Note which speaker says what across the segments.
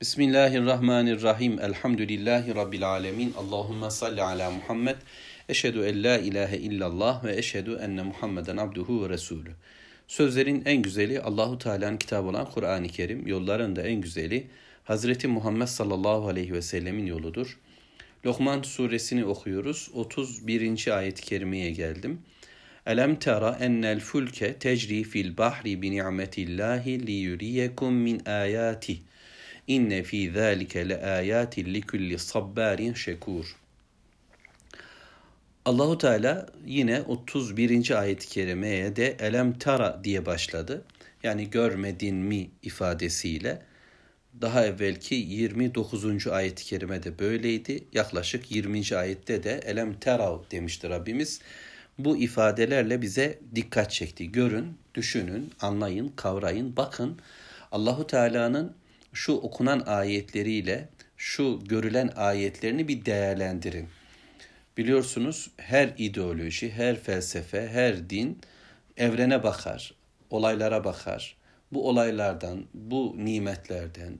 Speaker 1: Bismillahirrahmanirrahim. Elhamdülillahi Rabbil alemin. Allahümme salli ala Muhammed. Eşhedü en la ilahe illallah ve eşhedü enne Muhammeden abduhu ve resulü. Sözlerin en güzeli Allahu Teala'nın kitabı olan Kur'an-ı Kerim. Yolların da en güzeli Hazreti Muhammed sallallahu aleyhi ve sellemin yoludur. Lokman suresini okuyoruz. 31. ayet-i kerimeye geldim. Elem tera ennel fulke tecri fil bahri bi ni'metillahi li yuriyekum min ayati. İnne fi zalike le ayatin li kulli sabbarin şekur. Allahu Teala yine 31. ayet-i kerimeye de elem tara diye başladı. Yani görmedin mi ifadesiyle. Daha evvelki 29. ayet-i kerime de böyleydi. Yaklaşık 20. ayette de elem terav demiştir Rabbimiz. Bu ifadelerle bize dikkat çekti. Görün, düşünün, anlayın, kavrayın, bakın. Allahu Teala'nın şu okunan ayetleriyle şu görülen ayetlerini bir değerlendirin. Biliyorsunuz her ideoloji, her felsefe, her din evrene bakar, olaylara bakar. Bu olaylardan, bu nimetlerden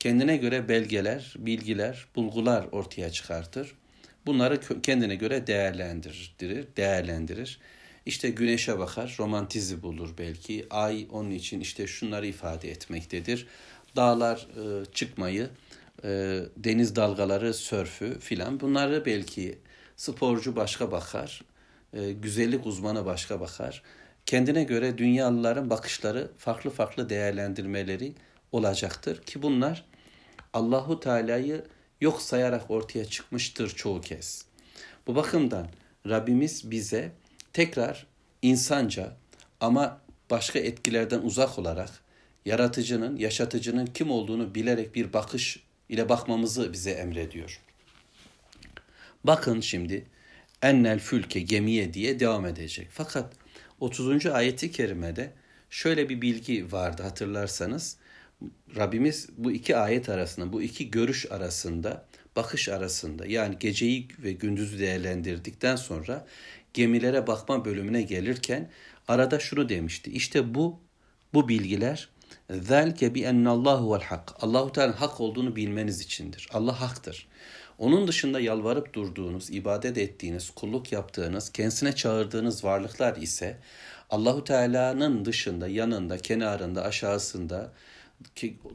Speaker 1: kendine göre belgeler, bilgiler, bulgular ortaya çıkartır. Bunları kendine göre değerlendirir, değerlendirir. İşte güneşe bakar, romantizi bulur belki. Ay onun için işte şunları ifade etmektedir. Dağlar e, çıkmayı, e, deniz dalgaları, sörfü filan bunları belki sporcu başka bakar, e, güzellik uzmanı başka bakar. Kendine göre dünyalıların bakışları farklı farklı değerlendirmeleri olacaktır ki bunlar Allahu Teala'yı yok sayarak ortaya çıkmıştır çoğu kez. Bu bakımdan Rabbimiz bize tekrar insanca ama başka etkilerden uzak olarak yaratıcının, yaşatıcının kim olduğunu bilerek bir bakış ile bakmamızı bize emrediyor. Bakın şimdi ennel fülke gemiye diye devam edecek. Fakat 30. ayeti kerimede şöyle bir bilgi vardı hatırlarsanız. Rabbimiz bu iki ayet arasında, bu iki görüş arasında, bakış arasında yani geceyi ve gündüzü değerlendirdikten sonra gemilere bakma bölümüne gelirken arada şunu demişti. İşte bu bu bilgiler zelke bi ennallahu vel hak. Allahu Teala hak olduğunu bilmeniz içindir. Allah haktır. Onun dışında yalvarıp durduğunuz, ibadet ettiğiniz, kulluk yaptığınız, kendisine çağırdığınız varlıklar ise Allahu Teala'nın dışında, yanında, kenarında, aşağısında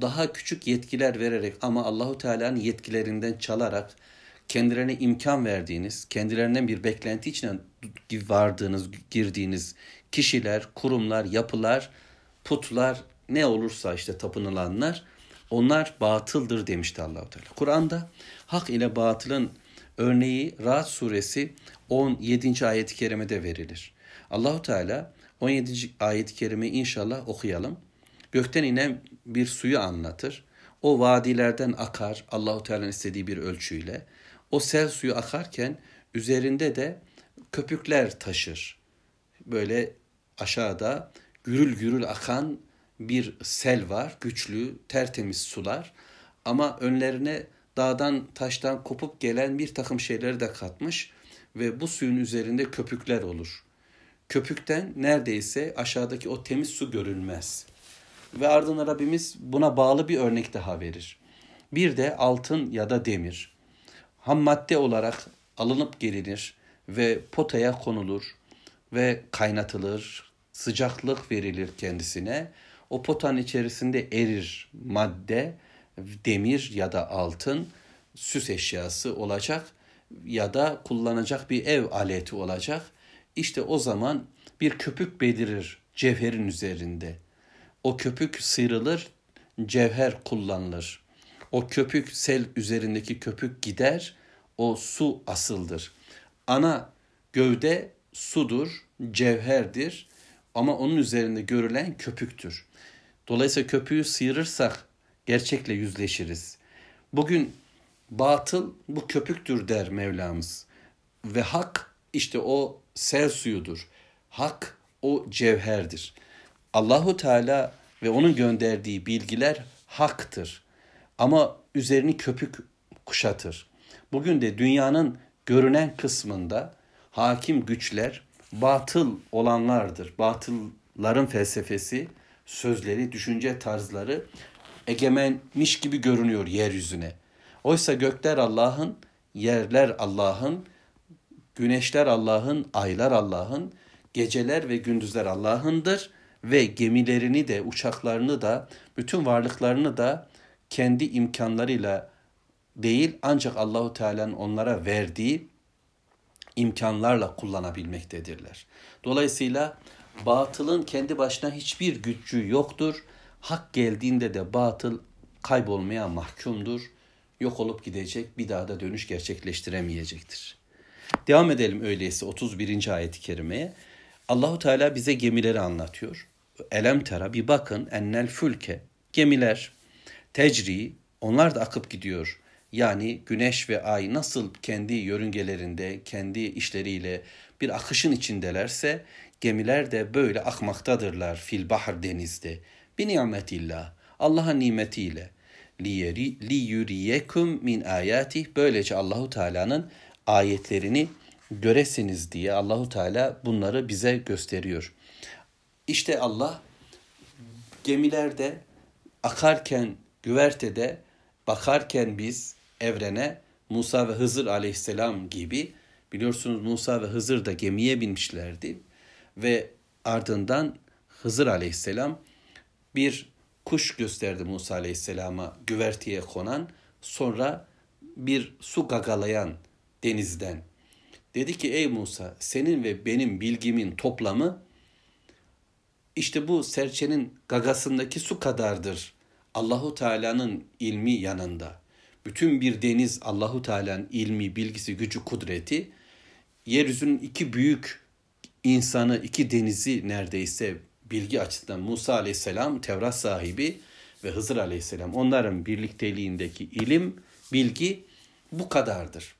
Speaker 1: daha küçük yetkiler vererek ama Allahu Teala'nın yetkilerinden çalarak kendilerine imkan verdiğiniz, kendilerinden bir beklenti içine vardığınız, girdiğiniz kişiler, kurumlar, yapılar, putlar ne olursa işte tapınılanlar onlar batıldır demişti Allahu Teala. Kur'an'da hak ile batılın örneği Ra'd suresi 17. ayet-i kerimede verilir. Allahu Teala 17. ayet-i kerimeyi inşallah okuyalım. Gökten inen bir suyu anlatır. O vadilerden akar Allahu Teala'nın istediği bir ölçüyle. O sel suyu akarken üzerinde de köpükler taşır. Böyle aşağıda gürül gürül akan bir sel var, güçlü, tertemiz sular. Ama önlerine dağdan, taştan kopup gelen bir takım şeyleri de katmış ve bu suyun üzerinde köpükler olur. Köpükten neredeyse aşağıdaki o temiz su görünmez. Ve ardından Rabbimiz buna bağlı bir örnek daha verir. Bir de altın ya da demir. Ham madde olarak alınıp gelinir ve potaya konulur ve kaynatılır, sıcaklık verilir kendisine o potanın içerisinde erir madde, demir ya da altın süs eşyası olacak ya da kullanacak bir ev aleti olacak. İşte o zaman bir köpük belirir cevherin üzerinde. O köpük sıyrılır, cevher kullanılır. O köpük sel üzerindeki köpük gider, o su asıldır. Ana gövde sudur, cevherdir ama onun üzerinde görülen köpüktür. Dolayısıyla köpüğü sıyırırsak gerçekle yüzleşiriz. Bugün batıl bu köpüktür der Mevlamız. Ve hak işte o sel suyudur. Hak o cevherdir. Allahu Teala ve onun gönderdiği bilgiler haktır. Ama üzerini köpük kuşatır. Bugün de dünyanın görünen kısmında hakim güçler batıl olanlardır. Batılların felsefesi, sözleri, düşünce tarzları egemenmiş gibi görünüyor yeryüzüne. Oysa gökler Allah'ın, yerler Allah'ın, güneşler Allah'ın, aylar Allah'ın, geceler ve gündüzler Allah'ındır ve gemilerini de, uçaklarını da, bütün varlıklarını da kendi imkanlarıyla değil ancak Allahu Teala'nın onlara verdiği imkanlarla kullanabilmektedirler. Dolayısıyla batılın kendi başına hiçbir gücü yoktur. Hak geldiğinde de batıl kaybolmaya mahkumdur. Yok olup gidecek, bir daha da dönüş gerçekleştiremeyecektir. Devam edelim öyleyse 31. ayet-i kerimeye. Allahu Teala bize gemileri anlatıyor. Elem tera bir bakın ennel fülke gemiler tecri onlar da akıp gidiyor. Yani güneş ve ay nasıl kendi yörüngelerinde, kendi işleriyle bir akışın içindelerse gemiler de böyle akmaktadırlar fil bahar denizde. Bi nimetillah. Allah'ın nimetiyle. Li yuriyekum min ayatih. Böylece Allahu Teala'nın ayetlerini göresiniz diye Allahu Teala bunları bize gösteriyor. İşte Allah gemilerde akarken güvertede bakarken biz evrene Musa ve Hızır aleyhisselam gibi biliyorsunuz Musa ve Hızır da gemiye binmişlerdi ve ardından Hızır aleyhisselam bir kuş gösterdi Musa aleyhisselama güverteye konan sonra bir su gagalayan denizden. Dedi ki ey Musa senin ve benim bilgimin toplamı işte bu serçenin gagasındaki su kadardır. Allahu Teala'nın ilmi yanında. Bütün bir deniz Allahu Teala'nın ilmi, bilgisi, gücü, kudreti yeryüzünün iki büyük insanı, iki denizi neredeyse bilgi açısından Musa Aleyhisselam Tevrat sahibi ve Hızır Aleyhisselam onların birlikteliğindeki ilim, bilgi bu kadardır.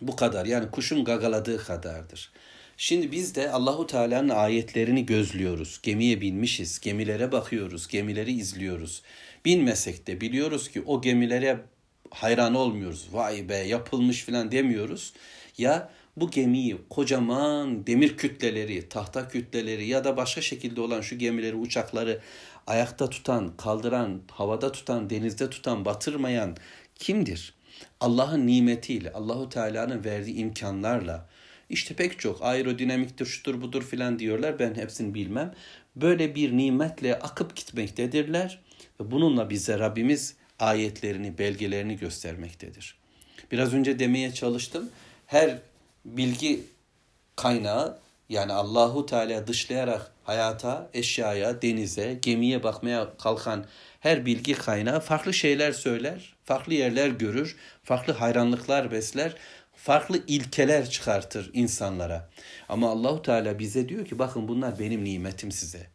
Speaker 1: Bu kadar yani kuşun gagaladığı kadardır. Şimdi biz de Allahu Teala'nın ayetlerini gözlüyoruz. Gemiye binmişiz, gemilere bakıyoruz, gemileri izliyoruz. Binmesek de biliyoruz ki o gemilere hayran olmuyoruz. Vay be yapılmış falan demiyoruz. Ya bu gemiyi kocaman demir kütleleri, tahta kütleleri ya da başka şekilde olan şu gemileri, uçakları ayakta tutan, kaldıran, havada tutan, denizde tutan, batırmayan kimdir? Allah'ın nimetiyle, Allahu Teala'nın verdiği imkanlarla, işte pek çok aerodinamiktir, şudur budur filan diyorlar. Ben hepsini bilmem. Böyle bir nimetle akıp gitmektedirler. Ve bununla bize Rabbimiz ayetlerini, belgelerini göstermektedir. Biraz önce demeye çalıştım. Her bilgi kaynağı yani Allahu Teala dışlayarak hayata, eşyaya, denize, gemiye bakmaya kalkan her bilgi kaynağı farklı şeyler söyler, farklı yerler görür, farklı hayranlıklar besler, farklı ilkeler çıkartır insanlara. Ama Allahu Teala bize diyor ki bakın bunlar benim nimetim size.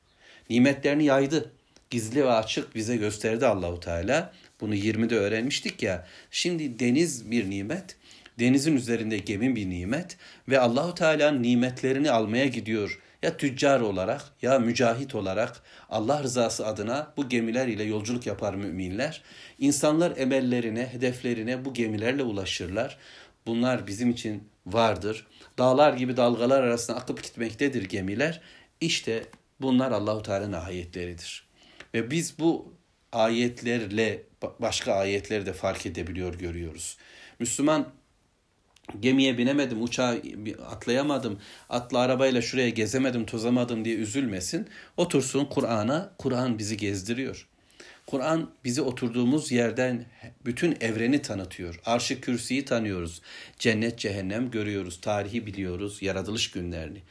Speaker 1: Nimetlerini yaydı. Gizli ve açık bize gösterdi Allahu Teala. Bunu 20'de öğrenmiştik ya. Şimdi deniz bir nimet, denizin üzerinde gemi bir nimet ve Allahu Teala'nın nimetlerini almaya gidiyor. Ya tüccar olarak ya mücahit olarak Allah rızası adına bu gemiler ile yolculuk yapar müminler. İnsanlar emellerine, hedeflerine bu gemilerle ulaşırlar. Bunlar bizim için vardır. Dağlar gibi dalgalar arasında akıp gitmektedir gemiler. İşte bunlar Allahu Teala'nın ayetleridir. Ve biz bu ayetlerle başka ayetleri de fark edebiliyor görüyoruz. Müslüman gemiye binemedim, uçağa atlayamadım, atlı arabayla şuraya gezemedim, tozamadım diye üzülmesin. Otursun Kur'an'a, Kur'an bizi gezdiriyor. Kur'an bizi oturduğumuz yerden bütün evreni tanıtıyor. Arşı kürsüyü tanıyoruz. Cennet, cehennem görüyoruz. Tarihi biliyoruz, yaratılış günlerini.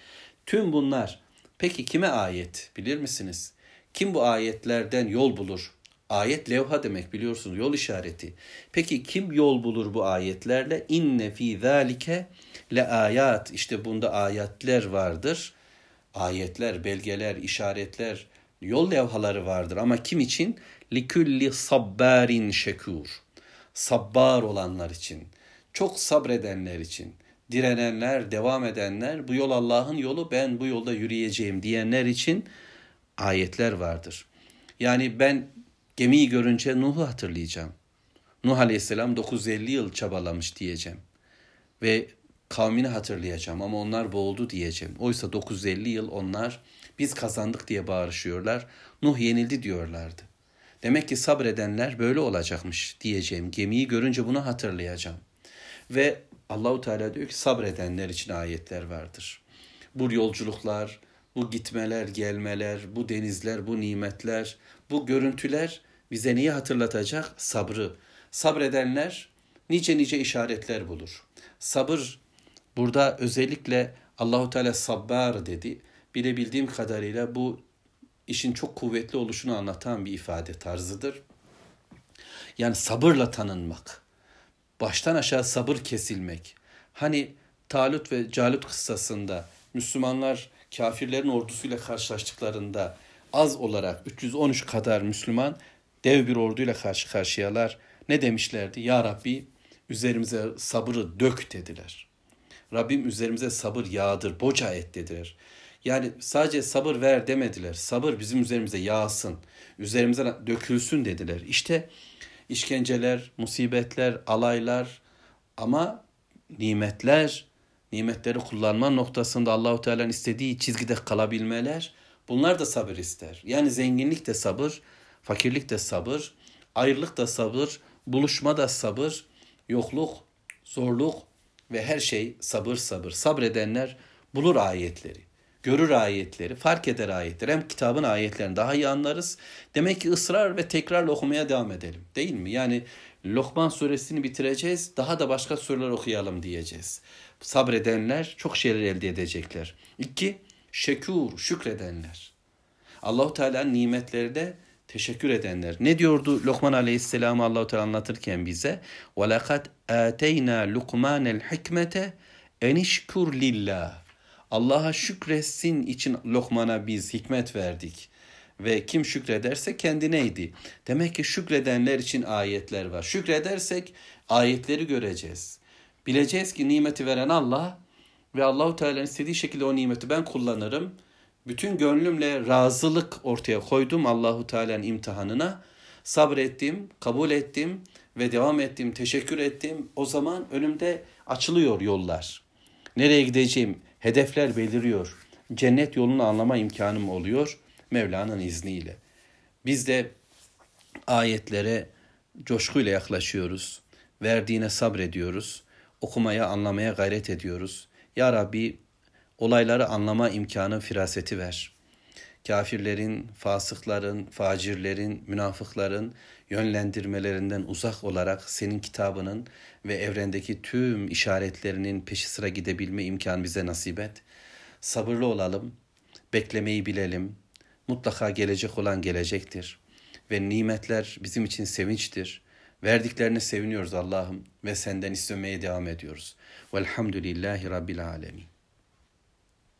Speaker 1: Tüm bunlar peki kime ayet bilir misiniz? Kim bu ayetlerden yol bulur? Ayet levha demek biliyorsunuz yol işareti. Peki kim yol bulur bu ayetlerle? İnne fi zalike le ayat. İşte bunda ayetler vardır. Ayetler, belgeler, işaretler, yol levhaları vardır. Ama kim için? Likulli sabbarin şekur. Sabbar olanlar için. Çok sabredenler için. Direnenler, devam edenler, bu yol Allah'ın yolu, ben bu yolda yürüyeceğim diyenler için ayetler vardır. Yani ben Gemiyi görünce Nuh'u hatırlayacağım. Nuh Aleyhisselam 950 yıl çabalamış diyeceğim. Ve kavmini hatırlayacağım ama onlar boğuldu diyeceğim. Oysa 950 yıl onlar biz kazandık diye bağırışıyorlar. Nuh yenildi diyorlardı. Demek ki sabredenler böyle olacakmış diyeceğim. Gemiyi görünce bunu hatırlayacağım. Ve Allahu Teala diyor ki sabredenler için ayetler vardır. Bu yolculuklar, bu gitmeler, gelmeler, bu denizler, bu nimetler, bu görüntüler bize neyi hatırlatacak? Sabrı. Sabredenler nice nice işaretler bulur. Sabır burada özellikle Allahu Teala sabbar dedi. Bilebildiğim kadarıyla bu işin çok kuvvetli oluşunu anlatan bir ifade tarzıdır. Yani sabırla tanınmak. Baştan aşağı sabır kesilmek. Hani Talut ve Calut kıssasında Müslümanlar kafirlerin ordusuyla karşılaştıklarında az olarak 313 kadar Müslüman dev bir orduyla karşı karşıyalar. Ne demişlerdi? Ya Rabbi üzerimize sabrı dök dediler. Rabbim üzerimize sabır yağdır, boca et dediler. Yani sadece sabır ver demediler. Sabır bizim üzerimize yağsın, üzerimize dökülsün dediler. İşte işkenceler, musibetler, alaylar ama nimetler, nimetleri kullanma noktasında Allahu Teala'nın istediği çizgide kalabilmeler bunlar da sabır ister. Yani zenginlik de sabır, fakirlik de sabır, ayrılık da sabır, buluşma da sabır, yokluk, zorluk ve her şey sabır sabır. Sabredenler bulur ayetleri görür ayetleri, fark eder ayetleri. Hem kitabın ayetlerini daha iyi anlarız. Demek ki ısrar ve tekrarla okumaya devam edelim. Değil mi? Yani Lokman suresini bitireceğiz. Daha da başka sureler okuyalım diyeceğiz. Sabredenler çok şeyler elde edecekler. İki, şekur, şükredenler. Allahu Teala'nın nimetlerinde teşekkür edenler. Ne diyordu Lokman Aleyhisselam Allahu Teala anlatırken bize? Ve lekad ateyna Lukmanel hikmete enişkur lillah. Allah'a şükretsin için Lokman'a biz hikmet verdik. Ve kim şükrederse kendineydi. Demek ki şükredenler için ayetler var. Şükredersek ayetleri göreceğiz. Bileceğiz ki nimeti veren Allah ve Allahu Teala'nın istediği şekilde o nimeti ben kullanırım. Bütün gönlümle razılık ortaya koydum Allahu Teala'nın imtihanına. Sabrettim, kabul ettim ve devam ettim, teşekkür ettim. O zaman önümde açılıyor yollar. Nereye gideceğim? hedefler beliriyor. Cennet yolunu anlama imkanım oluyor Mevla'nın izniyle. Biz de ayetlere coşkuyla yaklaşıyoruz. Verdiğine sabrediyoruz. Okumaya, anlamaya gayret ediyoruz. Ya Rabbi olayları anlama imkanı, firaseti ver. Kafirlerin, fasıkların, facirlerin, münafıkların yönlendirmelerinden uzak olarak senin kitabının ve evrendeki tüm işaretlerinin peşi sıra gidebilme imkanı bize nasip et. Sabırlı olalım, beklemeyi bilelim. Mutlaka gelecek olan gelecektir. Ve nimetler bizim için sevinçtir. Verdiklerine seviniyoruz Allah'ım ve senden istemeye devam ediyoruz. Velhamdülillahi Rabbil Alemin.